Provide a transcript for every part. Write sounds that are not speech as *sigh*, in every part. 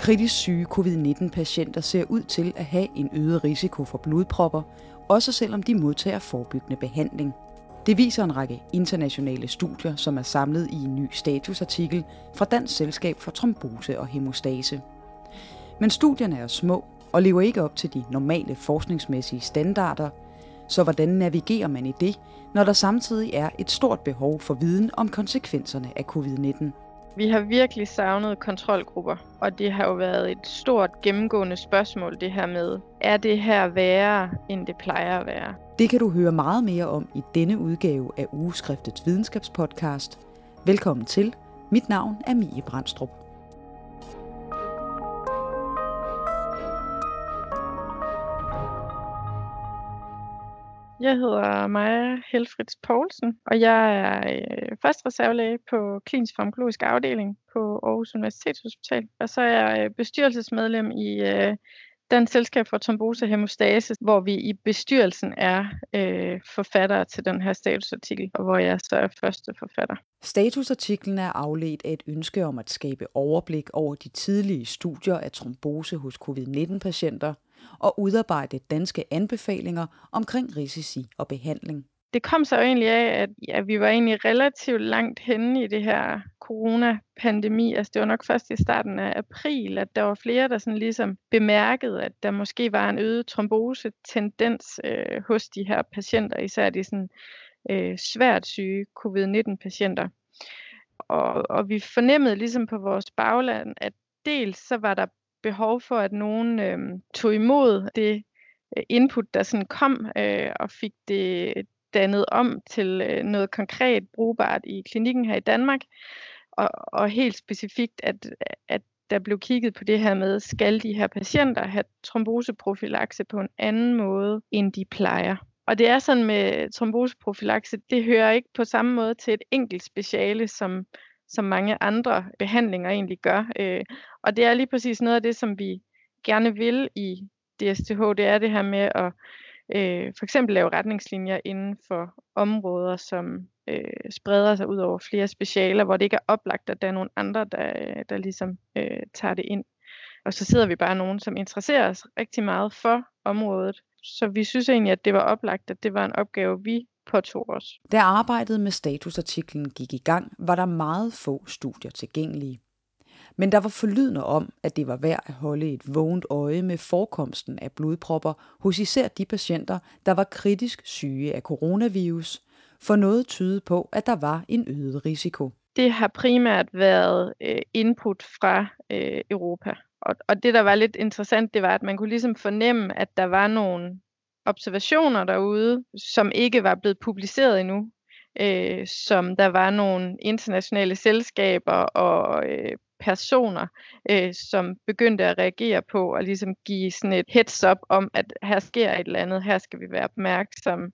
Kritisk syge covid-19-patienter ser ud til at have en øget risiko for blodpropper, også selvom de modtager forebyggende behandling. Det viser en række internationale studier, som er samlet i en ny statusartikel fra Dansk Selskab for Trombose og Hemostase. Men studierne er små og lever ikke op til de normale forskningsmæssige standarder, så hvordan navigerer man i det, når der samtidig er et stort behov for viden om konsekvenserne af covid-19? Vi har virkelig savnet kontrolgrupper, og det har jo været et stort gennemgående spørgsmål, det her med, er det her værre, end det plejer at være? Det kan du høre meget mere om i denne udgave af Ugeskriftets videnskabspodcast. Velkommen til. Mit navn er Mie Brandstrup. Jeg hedder Maja Helfrits Poulsen, og jeg er øh, reservelæge på klinisk farmakologisk afdeling på Aarhus Universitetshospital. Og så er jeg øh, bestyrelsesmedlem i øh, Selskab for Trombose Hemostase, hvor vi i bestyrelsen er øh, forfattere til den her statusartikel, og hvor jeg så er første forfatter. Statusartiklen er afledt af et ønske om at skabe overblik over de tidlige studier af trombose hos covid-19-patienter – og udarbejde danske anbefalinger omkring risici og behandling. Det kom så egentlig af, at ja, vi var egentlig relativt langt henne i det her coronapandemi. Altså det var nok først i starten af april, at der var flere, der sådan ligesom bemærkede, at der måske var en øget trombose-tendens øh, hos de her patienter, især de sådan, øh, svært syge covid-19-patienter. Og, og vi fornemmede ligesom på vores bagland, at dels så var der behov for, at nogen øh, tog imod det øh, input, der sådan kom, øh, og fik det dannet om til øh, noget konkret brugbart i klinikken her i Danmark. Og, og helt specifikt, at, at der blev kigget på det her med, skal de her patienter have tromboseprofilakse på en anden måde, end de plejer. Og det er sådan med tromboseprofilakse, det hører ikke på samme måde til et enkelt speciale, som som mange andre behandlinger egentlig gør. Øh, og det er lige præcis noget af det, som vi gerne vil i DSTH, det er det her med at øh, for eksempel lave retningslinjer inden for områder, som øh, spreder sig ud over flere specialer, hvor det ikke er oplagt, at der er nogen andre, der, øh, der ligesom øh, tager det ind. Og så sidder vi bare nogen, som interesserer os rigtig meget for området. Så vi synes egentlig, at det var oplagt, at det var en opgave, vi påtog os. Da arbejdet med statusartiklen gik i gang, var der meget få studier tilgængelige. Men der var forlydende om, at det var værd at holde et vågent øje med forekomsten af blodpropper hos især de patienter, der var kritisk syge af coronavirus, for noget tyde på, at der var en øget risiko. Det har primært været øh, input fra øh, Europa. Og, og det, der var lidt interessant, det var, at man kunne ligesom fornemme, at der var nogle observationer derude, som ikke var blevet publiceret endnu, øh, som der var nogle internationale selskaber og øh, personer, øh, som begyndte at reagere på og ligesom give sådan et heads up om, at her sker et eller andet, her skal vi være opmærksomme.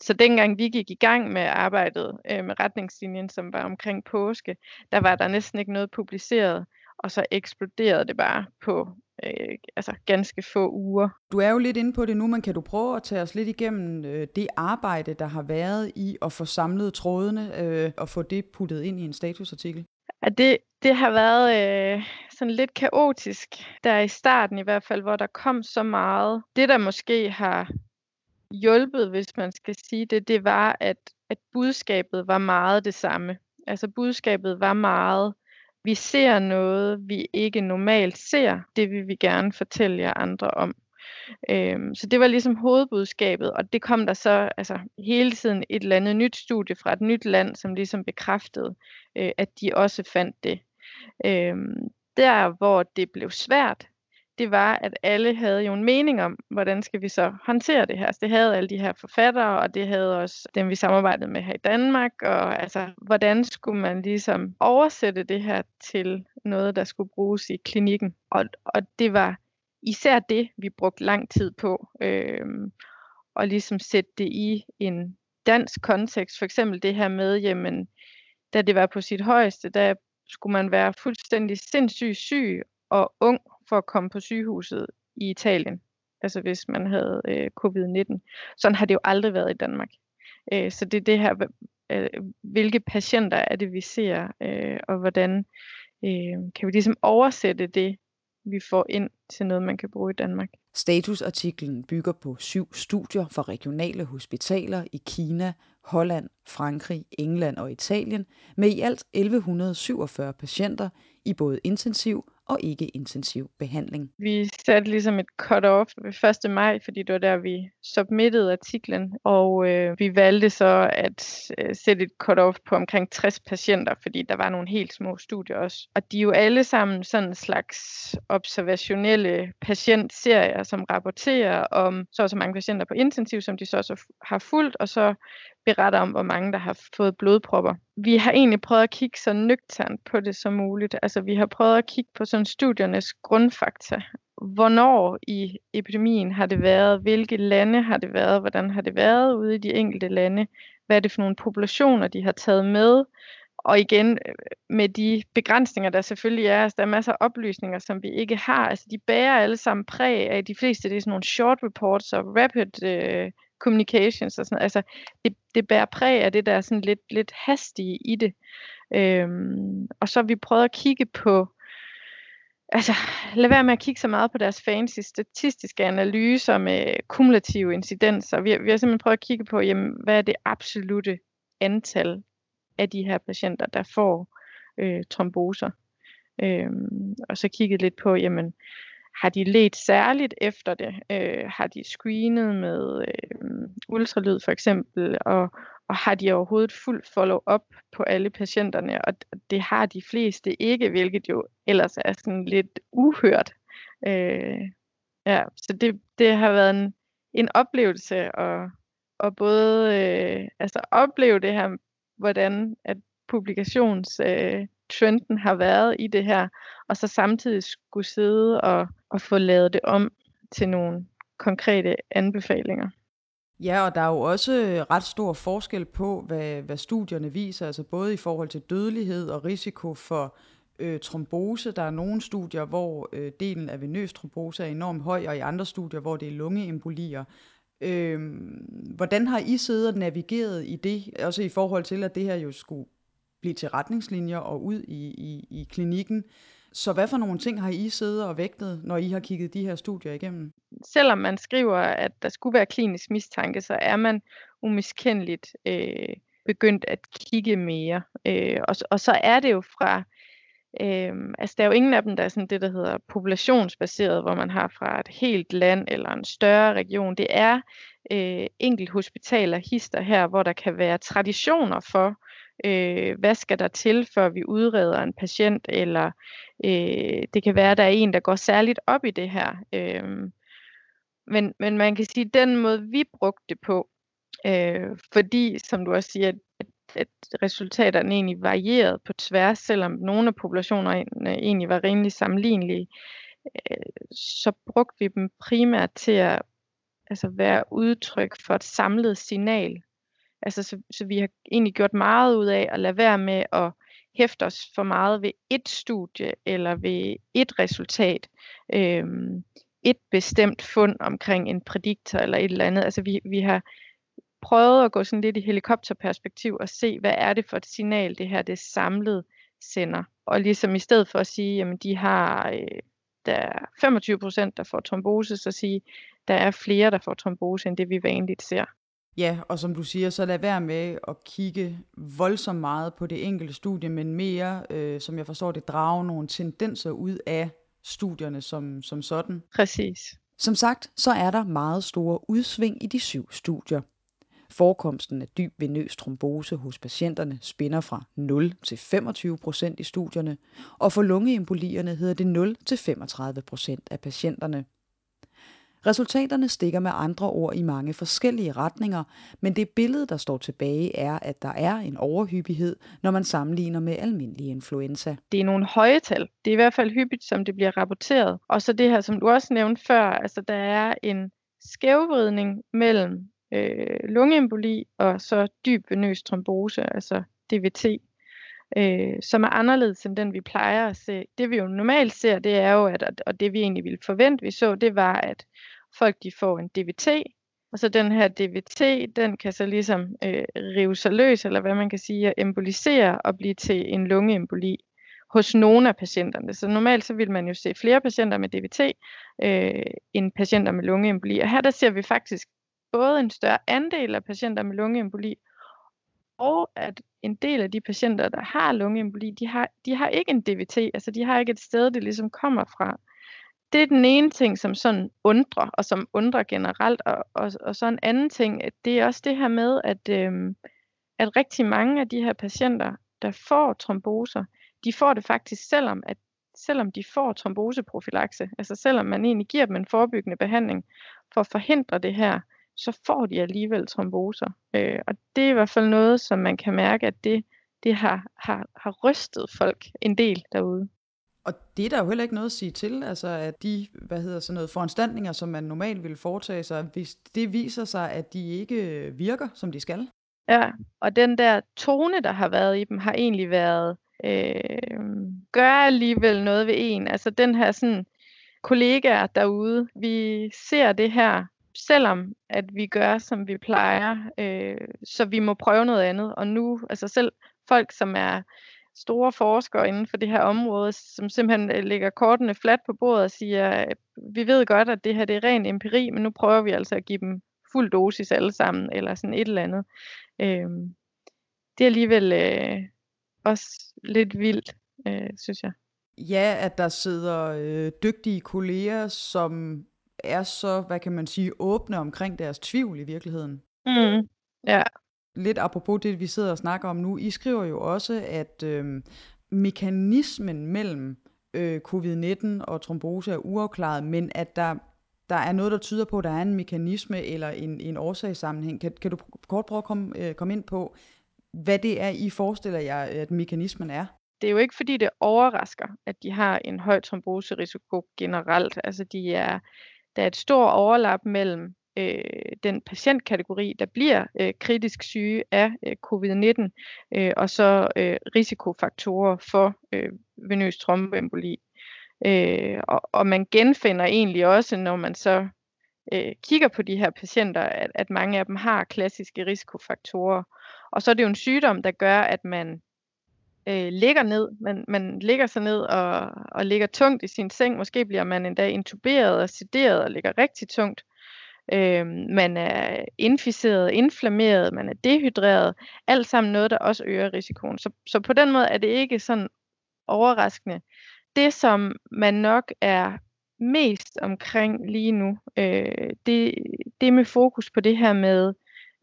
Så dengang vi gik i gang med arbejdet øh, med retningslinjen, som var omkring påske, der var der næsten ikke noget publiceret, og så eksploderede det bare på øh, altså ganske få uger. Du er jo lidt inde på det nu, men kan du prøve at tage os lidt igennem øh, det arbejde, der har været i at få samlet trådene øh, og få det puttet ind i en statusartikel? Ja, det, det har været øh, sådan lidt kaotisk, der i starten i hvert fald, hvor der kom så meget. Det, der måske har hjulpet, hvis man skal sige det, det var, at, at budskabet var meget det samme. Altså budskabet var meget, vi ser noget, vi ikke normalt ser. Det vil vi gerne fortælle jer andre om. Øhm, så det var ligesom hovedbudskabet, og det kom der så altså, hele tiden et eller andet nyt studie fra et nyt land, som ligesom bekræftede, øh, at de også fandt det. Øhm, der, hvor det blev svært, det var, at alle havde jo en mening om, hvordan skal vi så håndtere det her. Altså, det havde alle de her forfattere, og det havde også dem, vi samarbejdede med her i Danmark. Og altså, hvordan skulle man ligesom oversætte det her til noget, der skulle bruges i klinikken. Og, og det var især det, vi brugte lang tid på. øh, og ligesom sætte det i en dansk kontekst. For eksempel det her med, jamen, da det var på sit højeste, der skulle man være fuldstændig sindssygt syg og ung for at komme på sygehuset i Italien. Altså hvis man havde øh, covid-19. Sådan har det jo aldrig været i Danmark. Øh, så det er det her, øh, hvilke patienter er det, vi ser, øh, og hvordan øh, kan vi ligesom oversætte det vi får ind til noget, man kan bruge i Danmark. Statusartiklen bygger på syv studier fra regionale hospitaler i Kina, Holland, Frankrig, England og Italien med i alt 1147 patienter i både intensiv og ikke-intensiv behandling. Vi satte ligesom et cut-off ved 1. maj, fordi det var der, vi submittede artiklen, og øh, vi valgte så at øh, sætte et cut-off på omkring 60 patienter, fordi der var nogle helt små studier også. Og de er jo alle sammen sådan en slags observationelle patientserier, som rapporterer om så og så mange patienter på intensiv, som de så også har fulgt, og så beretter om, hvor mange der har fået blodpropper. Vi har egentlig prøvet at kigge så nøgternt på det som muligt. Altså vi har prøvet at kigge på sådan studiernes grundfakta. Hvornår i epidemien har det været? Hvilke lande har det været? Hvordan har det været ude i de enkelte lande? Hvad er det for nogle populationer, de har taget med? Og igen, øh, med de begrænsninger, der selvfølgelig er, altså der er masser af oplysninger, som vi ikke har. Altså de bærer alle sammen præg af, de fleste det er sådan nogle short reports og rapid øh, communications og sådan Altså, det, det bærer præg af det, der sådan lidt, lidt hastige i det. Øhm, og så har vi prøvet at kigge på, altså lad være med at kigge så meget på deres fancy statistiske analyser med kumulative incidenser. Vi, vi har simpelthen prøvet at kigge på, jamen, hvad er det absolute antal af de her patienter, der får øh, tromboser. Øhm, og så kigget lidt på, jamen, har de let særligt efter det? Øh, har de screenet med øh, ultralyd for eksempel? Og, og har de overhovedet fuldt follow-up på alle patienterne? Og det har de fleste ikke, hvilket jo ellers er sådan lidt uhørt. Øh, ja, så det, det har været en, en oplevelse at, at både øh, altså opleve det her, hvordan at publikations øh, trenden har været i det her, og så samtidig skulle sidde og, og få lavet det om til nogle konkrete anbefalinger. Ja, og der er jo også øh, ret stor forskel på, hvad, hvad studierne viser, altså både i forhold til dødelighed og risiko for øh, trombose. Der er nogle studier, hvor øh, delen af venøs trombose er enormt høj, og i andre studier, hvor det er lungeembolier. Øh, hvordan har I siddet og navigeret i det, også i forhold til, at det her jo skulle blive til retningslinjer og ud i, i, i klinikken. Så hvad for nogle ting har I siddet og vægtet, når I har kigget de her studier igennem? Selvom man skriver, at der skulle være klinisk mistanke, så er man umiskendeligt øh, begyndt at kigge mere. Øh, og, og så er det jo fra, øh, altså der er jo ingen af dem, der er sådan det, der hedder populationsbaseret, hvor man har fra et helt land eller en større region. Det er øh, enkelt hospitaler, hister her, hvor der kan være traditioner for, øh, hvad skal der til, før vi udreder en patient, eller øh, det kan være, at der er en, der går særligt op i det her. Øh, men, men man kan sige, at den måde, vi brugte det på, øh, fordi, som du også siger, at, at resultaterne egentlig varierede på tværs, selvom nogle af populationerne egentlig var rimelig sammenlignelige, øh, så brugte vi dem primært til at altså være udtryk for et samlet signal Altså, så, så vi har egentlig gjort meget ud af at lade være med at hæfte os for meget ved et studie eller ved et resultat, øhm, et bestemt fund omkring en prediktor eller et eller andet. Altså vi, vi har prøvet at gå sådan lidt i helikopterperspektiv og se, hvad er det for et signal, det her det samlet sender. Og ligesom i stedet for at sige, jamen de har, øh, der er 25 procent, der får trombose, så sige, der er flere, der får trombose, end det vi vanligt ser. Ja, og som du siger, så lad være med at kigge voldsomt meget på det enkelte studie, men mere, øh, som jeg forstår det, drage nogle tendenser ud af studierne som, som sådan. Præcis. Som sagt, så er der meget store udsving i de syv studier. Forekomsten af dyb venøs trombose hos patienterne spinder fra 0 til 25 procent i studierne, og for lungeembolierne hedder det 0 til 35 procent af patienterne. Resultaterne stikker med andre ord i mange forskellige retninger, men det billede, der står tilbage, er, at der er en overhyppighed, når man sammenligner med almindelig influenza. Det er nogle høje tal. Det er i hvert fald hyppigt, som det bliver rapporteret. Og så det her, som du også nævnte før, altså der er en skævvridning mellem øh, lungeemboli og så dyb venøs trombose, altså DVT, øh, som er anderledes end den, vi plejer at se. Det vi jo normalt ser, det er jo, at, og det vi egentlig ville forvente, vi så, det var, at folk de får en DVT, og så den her DVT, den kan så ligesom øh, rive sig løs, eller hvad man kan sige, og embolisere og blive til en lungeemboli hos nogle af patienterne. Så normalt så vil man jo se flere patienter med DVT øh, end patienter med lungeemboli. Og her der ser vi faktisk både en større andel af patienter med lungeemboli, og at en del af de patienter, der har lungeemboli, de har, de har ikke en DVT, altså de har ikke et sted, det ligesom kommer fra. Det er den ene ting, som sådan undrer, og som undrer generelt, og, og, og så en anden ting, det er også det her med, at, øhm, at rigtig mange af de her patienter, der får tromboser, de får det faktisk selvom, at selvom de får tromboseprofilakse, altså selvom man egentlig giver dem en forebyggende behandling for at forhindre det her, så får de alligevel tromboser. Øh, og det er i hvert fald noget, som man kan mærke, at det, det har, har, har rystet folk en del derude. Og det er der jo heller ikke noget at sige til, altså at de, hvad hedder sådan noget, foranstaltninger, som man normalt ville foretage sig, hvis det viser sig, at de ikke virker, som de skal. Ja, og den der tone, der har været i dem, har egentlig været, øh, gør alligevel noget ved en. Altså den her sådan, kollegaer derude, vi ser det her, selvom at vi gør, som vi plejer, øh, så vi må prøve noget andet. Og nu, altså selv folk, som er store forskere inden for det her område, som simpelthen øh, lægger kortene fladt på bordet og siger, vi ved godt, at det her det er ren empiri, men nu prøver vi altså at give dem fuld dosis alle sammen, eller sådan et eller andet. Øh, det er alligevel øh, også lidt vildt, øh, synes jeg. Ja, at der sidder øh, dygtige kolleger, som er så, hvad kan man sige, åbne omkring deres tvivl i virkeligheden. Mm. Ja. Lidt apropos det, vi sidder og snakker om nu. I skriver jo også, at øh, mekanismen mellem øh, covid-19 og trombose er uafklaret, men at der, der er noget, der tyder på, at der er en mekanisme eller en, en årsagssammenhæng. Kan, kan du kort prøve at komme, øh, komme ind på, hvad det er, I forestiller jer, at mekanismen er? Det er jo ikke, fordi det overrasker, at de har en høj tromboserisiko generelt. Altså, de er der er et stort overlap mellem øh, den patientkategori, der bliver øh, kritisk syge af øh, covid-19, øh, og så øh, risikofaktorer for øh, venøs tromboemboli. Øh, og, og man genfinder egentlig også, når man så øh, kigger på de her patienter, at, at mange af dem har klassiske risikofaktorer. Og så er det jo en sygdom, der gør, at man øh, ligger ned. Man, man ligger sig ned og, og ligger tungt i sin seng. Måske bliver man endda intuberet og sederet og ligger rigtig tungt. Øh, man er inficeret, inflammeret, man er dehydreret. Alt sammen noget, der også øger risikoen. Så, så på den måde er det ikke sådan overraskende. Det, som man nok er mest omkring lige nu, øh, det, det er med fokus på det her med,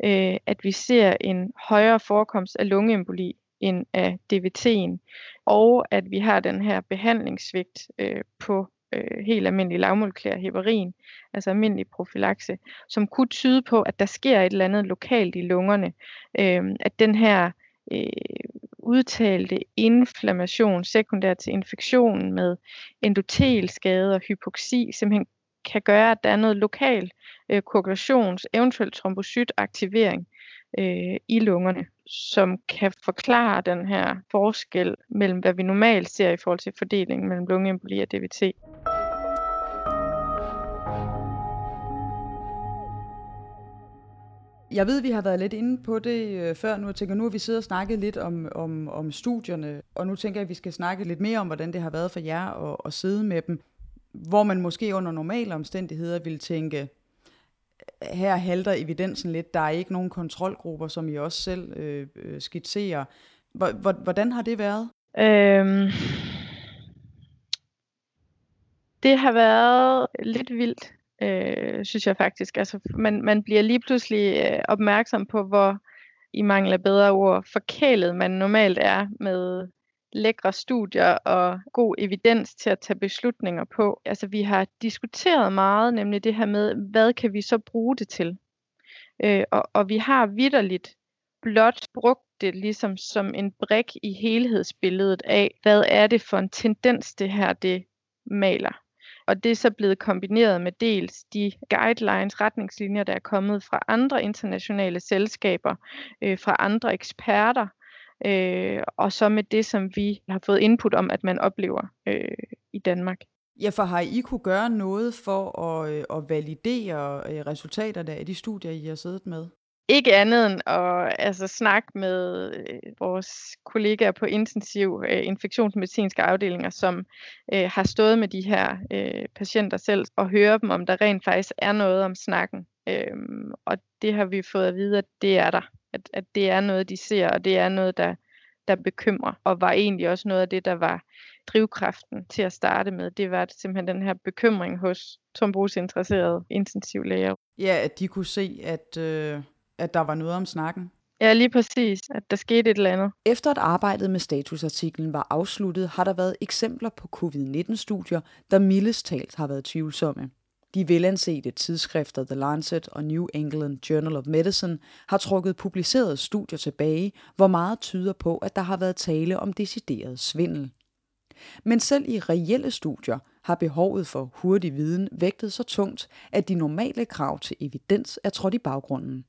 øh, at vi ser en højere forekomst af lungeemboli end af DVT'en, og at vi har den her behandlingssvigt øh, på øh, helt almindelig lavmolekylær heparin, altså almindelig profilakse, som kunne tyde på, at der sker et eller andet lokalt i lungerne, øh, at den her øh, udtalte inflammation sekundær til infektionen med endotelskade og hypoxi simpelthen kan gøre, at der er noget lokal øh, koagulations, eventuelt trombocytaktivering øh, i lungerne som kan forklare den her forskel mellem, hvad vi normalt ser i forhold til fordelingen mellem lungeemboli og DVT. Jeg ved, vi har været lidt inde på det øh, før nu. Jeg tænker, nu har vi siddet og snakket lidt om, om, om studierne, og nu tænker jeg, at vi skal snakke lidt mere om, hvordan det har været for jer at, at sidde med dem. Hvor man måske under normale omstændigheder ville tænke, her halter evidensen lidt. Der er ikke nogen kontrolgrupper, som I også selv øh, øh skitserer. Hvordan har det været? Øhm, det har været lidt vildt, øh, synes jeg faktisk. Altså, man, man bliver lige pludselig øh, opmærksom på, hvor i mangel af bedre ord, forkælet man normalt er med lækre studier og god evidens til at tage beslutninger på. Altså vi har diskuteret meget, nemlig det her med, hvad kan vi så bruge det til? Øh, og, og vi har vidderligt blot brugt det ligesom som en brik i helhedsbilledet af, hvad er det for en tendens, det her det maler. Og det er så blevet kombineret med dels de guidelines, retningslinjer, der er kommet fra andre internationale selskaber, øh, fra andre eksperter, øh, og så med det, som vi har fået input om, at man oplever øh, i Danmark. Ja, for har I kunne gøre noget for at, øh, at validere øh, resultaterne af de studier, I har siddet med? ikke andet end at altså, snakke med øh, vores kollegaer på intensiv øh, infektionsmedicinske afdelinger, som øh, har stået med de her øh, patienter selv, og høre dem, om der rent faktisk er noget om snakken. Øhm, og det har vi fået at vide, at det er der. At, at det er noget, de ser, og det er noget, der, der bekymrer, og var egentlig også noget af det, der var drivkraften til at starte med. Det var simpelthen den her bekymring hos tromboseinteresserede intensivlæger. Ja, at de kunne se, at, øh, at der var noget om snakken. Ja, lige præcis, at der skete et eller andet. Efter at arbejdet med statusartiklen var afsluttet, har der været eksempler på covid-19-studier, der mildest talt har været tvivlsomme. De velansete tidsskrifter The Lancet og New England Journal of Medicine har trukket publicerede studier tilbage, hvor meget tyder på, at der har været tale om decideret svindel. Men selv i reelle studier har behovet for hurtig viden vægtet så tungt, at de normale krav til evidens er trådt i baggrunden.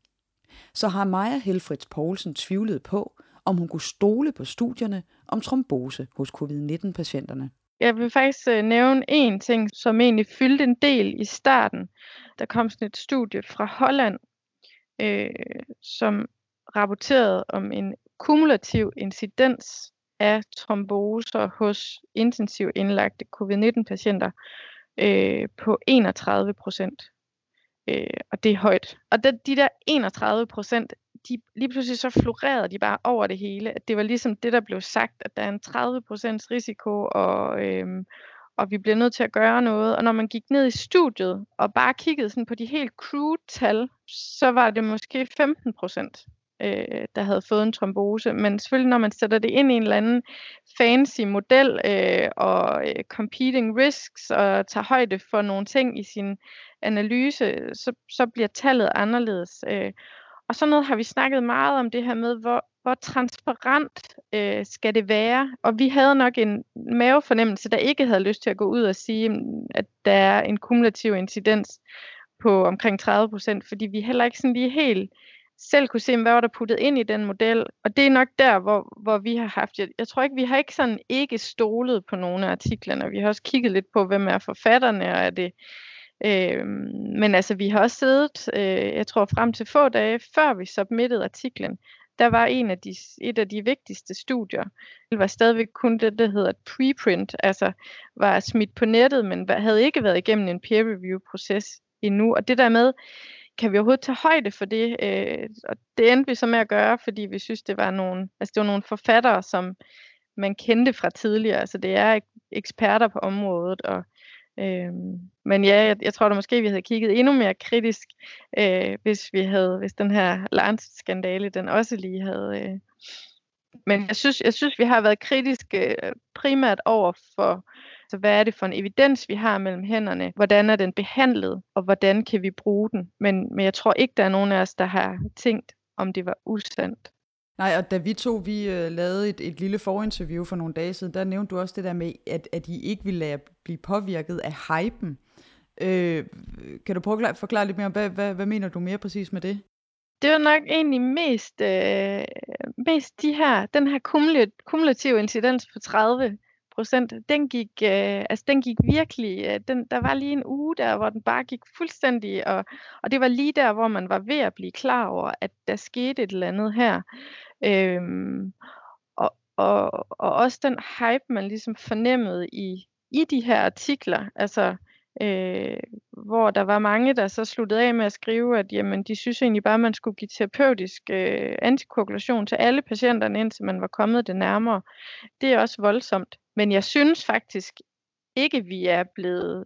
Så har Maja Helfrits Poulsen tvivlet på, om hun kunne stole på studierne om trombose hos covid-19-patienterne. Jeg vil faktisk øh, nævne en ting, som egentlig fyldte en del i starten. Der kom sådan et studie fra Holland, øh, som rapporterede om en kumulativ incidens af tromboser hos intensiv indlagte covid-19-patienter øh, på 31 procent. Øh, og det er højt. Og de, de der 31 procent, de, lige pludselig så florerede de bare over det hele. At det var ligesom det, der blev sagt, at der er en 30% risiko, og, øhm, og vi bliver nødt til at gøre noget. Og når man gik ned i studiet og bare kiggede sådan på de helt crude tal, så var det måske 15% øh, der havde fået en trombose. Men selvfølgelig, når man sætter det ind i en eller anden fancy model øh, og øh, competing risks og tager højde for nogle ting i sin analyse, så, så bliver tallet anderledes. Øh, og sådan noget har vi snakket meget om det her med, hvor, hvor transparent øh, skal det være. Og vi havde nok en mavefornemmelse, der ikke havde lyst til at gå ud og sige, mm, at der er en kumulativ incidens på omkring 30 procent, fordi vi heller ikke sådan lige helt selv kunne se, hvad var der puttet ind i den model. Og det er nok der, hvor, hvor vi har haft, jeg, jeg tror ikke, vi har ikke sådan ikke stolet på nogle af artiklerne. Vi har også kigget lidt på, hvem er forfatterne, og er det Øh, men altså, vi har også siddet, øh, jeg tror frem til få dage, før vi submittede artiklen, der var en af de, et af de vigtigste studier. Det var stadigvæk kun det, der hedder preprint, altså var smidt på nettet, men havde ikke været igennem en peer review proces endnu. Og det der med, kan vi overhovedet tage højde for det? Øh, og det endte vi så med at gøre, fordi vi synes, det var nogle, altså det var nogle forfattere, som man kendte fra tidligere. Altså det er eksperter på området, og Øh, men ja, jeg, jeg tror da måske, vi havde kigget endnu mere kritisk, øh, hvis vi havde, hvis den her Lance-skandale, den også lige havde. Øh. Men jeg synes, jeg synes, vi har været kritiske øh, primært over for, så hvad er det for en evidens, vi har mellem hænderne? Hvordan er den behandlet, og hvordan kan vi bruge den? Men, men jeg tror ikke, der er nogen af os, der har tænkt, om det var usandt. Nej, og da vi to vi øh, lavede et, et lille forinterview for nogle dage siden, der nævnte du også det der med, at, at I ikke ville lade blive påvirket af hypen. Øh, kan du prøve at forklare lidt mere om, hvad, hvad, hvad mener du mere præcis med det? Det var nok egentlig mest, øh, mest de her, den her kumulative incidens på 30 procent, den gik, øh, altså den gik virkelig, øh, den, der var lige en uge der, hvor den bare gik fuldstændig, og, og det var lige der, hvor man var ved at blive klar over, at der skete et eller andet her. Øhm, og, og, og også den hype, man ligesom fornemmede i, i de her artikler, altså øh, hvor der var mange, der så sluttede af med at skrive, at jamen, de synes egentlig bare, at man skulle give terapeutisk øh, antikoagulation til alle patienterne, indtil man var kommet det nærmere. Det er også voldsomt. Men jeg synes faktisk ikke, vi er blevet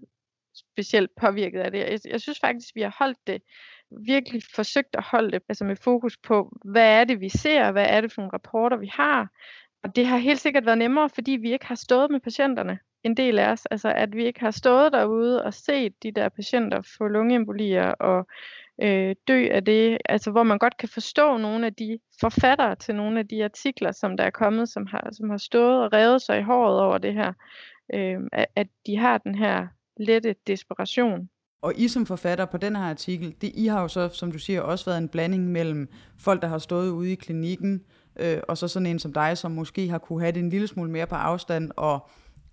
specielt påvirket af det. Jeg, jeg synes faktisk, vi har holdt det virkelig forsøgt at holde det altså med fokus på, hvad er det, vi ser, hvad er det for nogle rapporter, vi har. Og det har helt sikkert været nemmere, fordi vi ikke har stået med patienterne, en del af os. Altså at vi ikke har stået derude og set de der patienter få lungeembolier og øh, dø af det. Altså hvor man godt kan forstå nogle af de forfattere til nogle af de artikler, som der er kommet, som har, som har stået og revet sig i håret over det her. Øh, at de har den her lette desperation. Og I som forfatter på den her artikel, det, I har jo så, som du siger, også været en blanding mellem folk, der har stået ude i klinikken, øh, og så sådan en som dig, som måske har kunne have det en lille smule mere på afstand, og,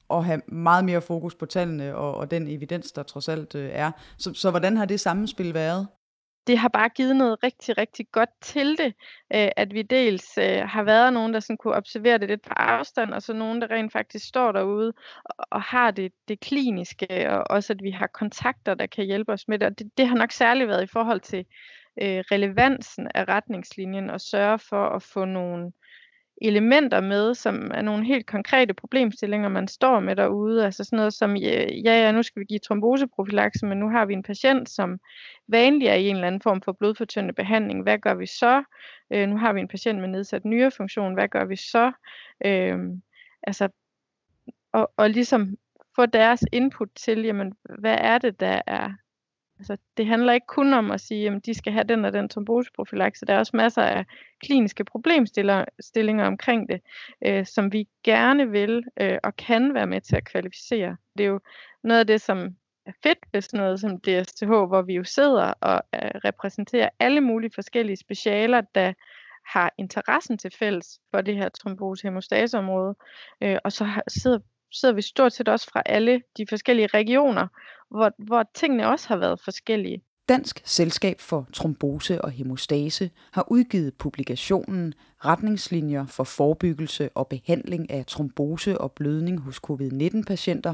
og have meget mere fokus på tallene og, og den evidens, der trods alt øh, er. Så, så hvordan har det sammenspil været? Det har bare givet noget rigtig, rigtig godt til det, øh, at vi dels øh, har været nogen, der sådan kunne observere det lidt på afstand, og så nogen, der rent faktisk står derude og, og har det, det kliniske, og også at vi har kontakter, der kan hjælpe os med det. Og det, det har nok særligt været i forhold til øh, relevansen af retningslinjen og sørge for at få nogle elementer med, som er nogle helt konkrete problemstillinger, man står med derude. Altså sådan noget som, ja, ja, nu skal vi give tromboseprofilakse, men nu har vi en patient, som vanlig er i en eller anden form for blodfortyndende behandling. Hvad gør vi så? Øh, nu har vi en patient med nedsat nyrefunktion. Hvad gør vi så? Øh, altså, og, og ligesom få deres input til, jamen, hvad er det, der er Altså, det handler ikke kun om at sige, at de skal have den og den tromboseprofilakse. Der er også masser af kliniske problemstillinger omkring det, øh, som vi gerne vil øh, og kan være med til at kvalificere. Det er jo noget af det, som er fedt ved sådan noget som DSTH, hvor vi jo sidder og øh, repræsenterer alle mulige forskellige specialer, der har interessen til fælles for det her trombosehemostaseområde, Øh, og så har, sidder sidder vi stort set også fra alle de forskellige regioner, hvor, hvor tingene også har været forskellige. Dansk Selskab for Trombose og Hemostase har udgivet publikationen Retningslinjer for forebyggelse og behandling af trombose og blødning hos covid-19-patienter,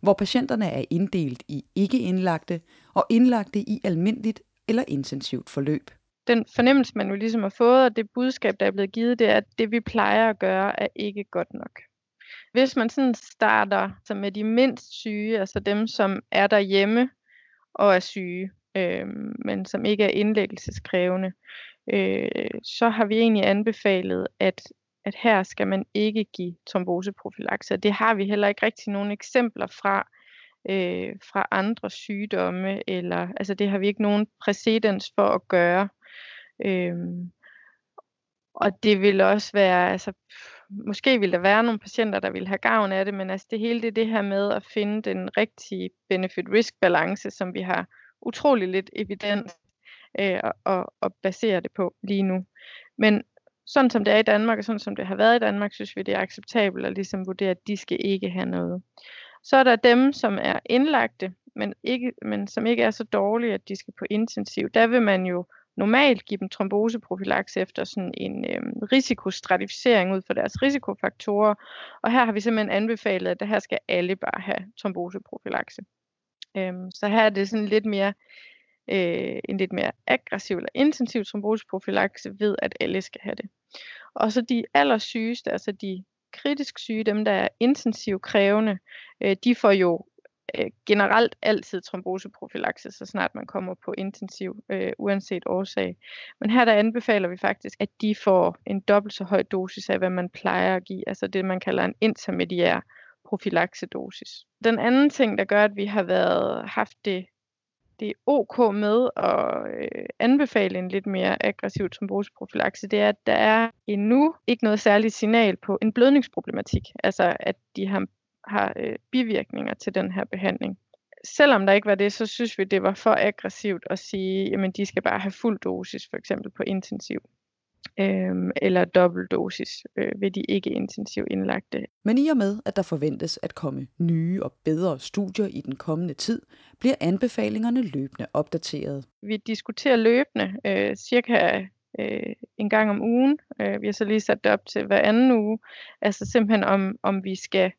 hvor patienterne er inddelt i ikke-indlagte og indlagte i almindeligt eller intensivt forløb. Den fornemmelse, man jo ligesom har fået, og det budskab, der er blevet givet, det er, at det vi plejer at gøre, er ikke godt nok. Hvis man sådan starter så med de mindst syge, altså dem, som er derhjemme og er syge, øh, men som ikke er indlæggelseskrævende, øh, så har vi egentlig anbefalet, at, at her skal man ikke give tromboseprofilakse. Det har vi heller ikke rigtig nogen eksempler fra, øh, fra andre sygdomme, eller altså det har vi ikke nogen præcedens for at gøre. Øh, og det vil også være, altså måske vil der være nogle patienter, der vil have gavn af det, men altså det hele det det her med at finde den rigtige benefit-risk balance, som vi har utrolig lidt evidens øh, og, og basere det på lige nu. Men sådan som det er i Danmark, og sådan som det har været i Danmark, synes vi, det er acceptabelt at ligesom vurdere, at de skal ikke have noget. Så er der dem, som er indlagte, men, ikke, men som ikke er så dårlige, at de skal på intensiv. Der vil man jo normalt give dem tromboseprofilaks efter sådan en øh, risikostratificering ud fra deres risikofaktorer. Og her har vi simpelthen anbefalet, at det her skal alle bare have tromboseprofilakse. Øhm, så her er det sådan lidt mere øh, en lidt mere aggressiv eller intensiv tromboseprofilakse ved, at alle skal have det. Og så de allersygeste, altså de kritisk syge, dem der er intensivt krævende, øh, de får jo øh, generelt altid tromboseprofilakse, så snart man kommer på intensiv, øh, uanset årsag. Men her der anbefaler vi faktisk, at de får en dobbelt så høj dosis af, hvad man plejer at give, altså det man kalder en intermediær profilaksedosis. Den anden ting, der gør, at vi har været haft det det er ok med at øh, anbefale en lidt mere aggressiv tromboseprofilakse, det er, at der er endnu ikke noget særligt signal på en blødningsproblematik. Altså at de har har øh, bivirkninger til den her behandling. Selvom der ikke var det, så synes vi, det var for aggressivt at sige, jamen de skal bare have fuld dosis, for eksempel på intensiv øhm, eller dobbelt dosis øh, ved de ikke intensiv indlagte. Men i og med, at der forventes at komme nye og bedre studier i den kommende tid, bliver anbefalingerne løbende opdateret. Vi diskuterer løbende, øh, cirka øh, en gang om ugen. Øh, vi har så lige sat det op til hver anden uge. Altså simpelthen om, om vi skal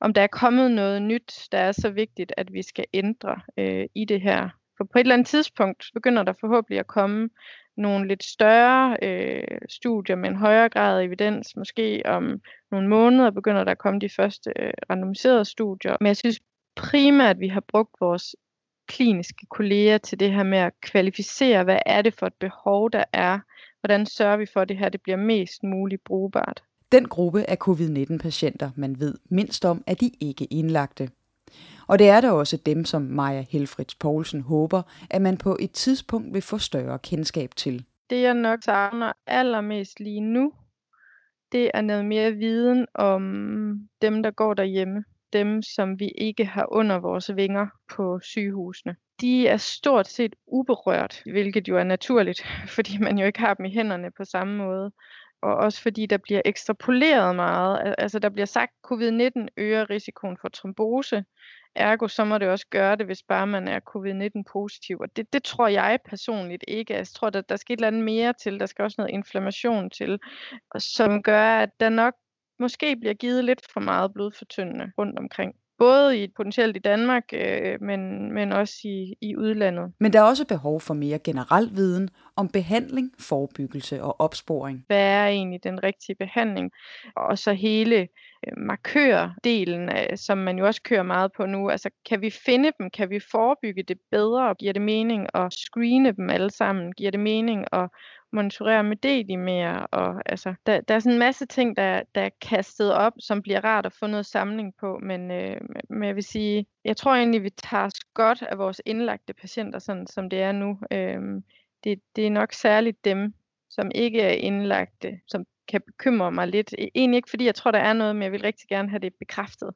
om der er kommet noget nyt, der er så vigtigt, at vi skal ændre øh, i det her. For på et eller andet tidspunkt begynder der forhåbentlig at komme nogle lidt større øh, studier med en højere grad af evidens. Måske om nogle måneder begynder der at komme de første øh, randomiserede studier. Men jeg synes primært, at vi har brugt vores kliniske kolleger til det her med at kvalificere, hvad er det for et behov, der er. Hvordan sørger vi for, at det her det bliver mest muligt brugbart. Den gruppe af covid-19-patienter, man ved mindst om, er de ikke indlagte. Og det er da også dem, som Maja Helfrits Poulsen håber, at man på et tidspunkt vil få større kendskab til. Det jeg nok savner allermest lige nu, det er noget mere viden om dem, der går derhjemme. Dem, som vi ikke har under vores vinger på sygehusene. De er stort set uberørt, hvilket jo er naturligt, *laughs* fordi man jo ikke har dem i hænderne på samme måde og også fordi der bliver ekstrapoleret meget. Altså der bliver sagt, at covid-19 øger risikoen for trombose, ergo så må det også gøre det, hvis bare man er covid-19 positiv. Og det, det tror jeg personligt ikke. Altså, jeg tror, der, der skal et eller andet mere til. Der skal også noget inflammation til, som gør, at der nok måske bliver givet lidt for meget blodfortyndende rundt omkring både i potentielt i Danmark, øh, men, men også i, i udlandet. Men der er også behov for mere generel viden om behandling, forebyggelse og opsporing. Hvad er egentlig den rigtige behandling? Og så hele øh, markørdelen, øh, som man jo også kører meget på nu. Altså, kan vi finde dem? Kan vi forebygge det bedre? Giver det mening at screene dem alle sammen? Giver det mening at monitorere med D mere, og altså, der, der er sådan en masse ting, der, der er kastet op, som bliver rart at få noget samling på, men, øh, men jeg vil sige, jeg tror egentlig, vi tager os godt af vores indlagte patienter, sådan som det er nu. Øh, det, det er nok særligt dem, som ikke er indlagte, som kan bekymre mig lidt. E, egentlig ikke, fordi jeg tror, der er noget, men jeg vil rigtig gerne have det bekræftet.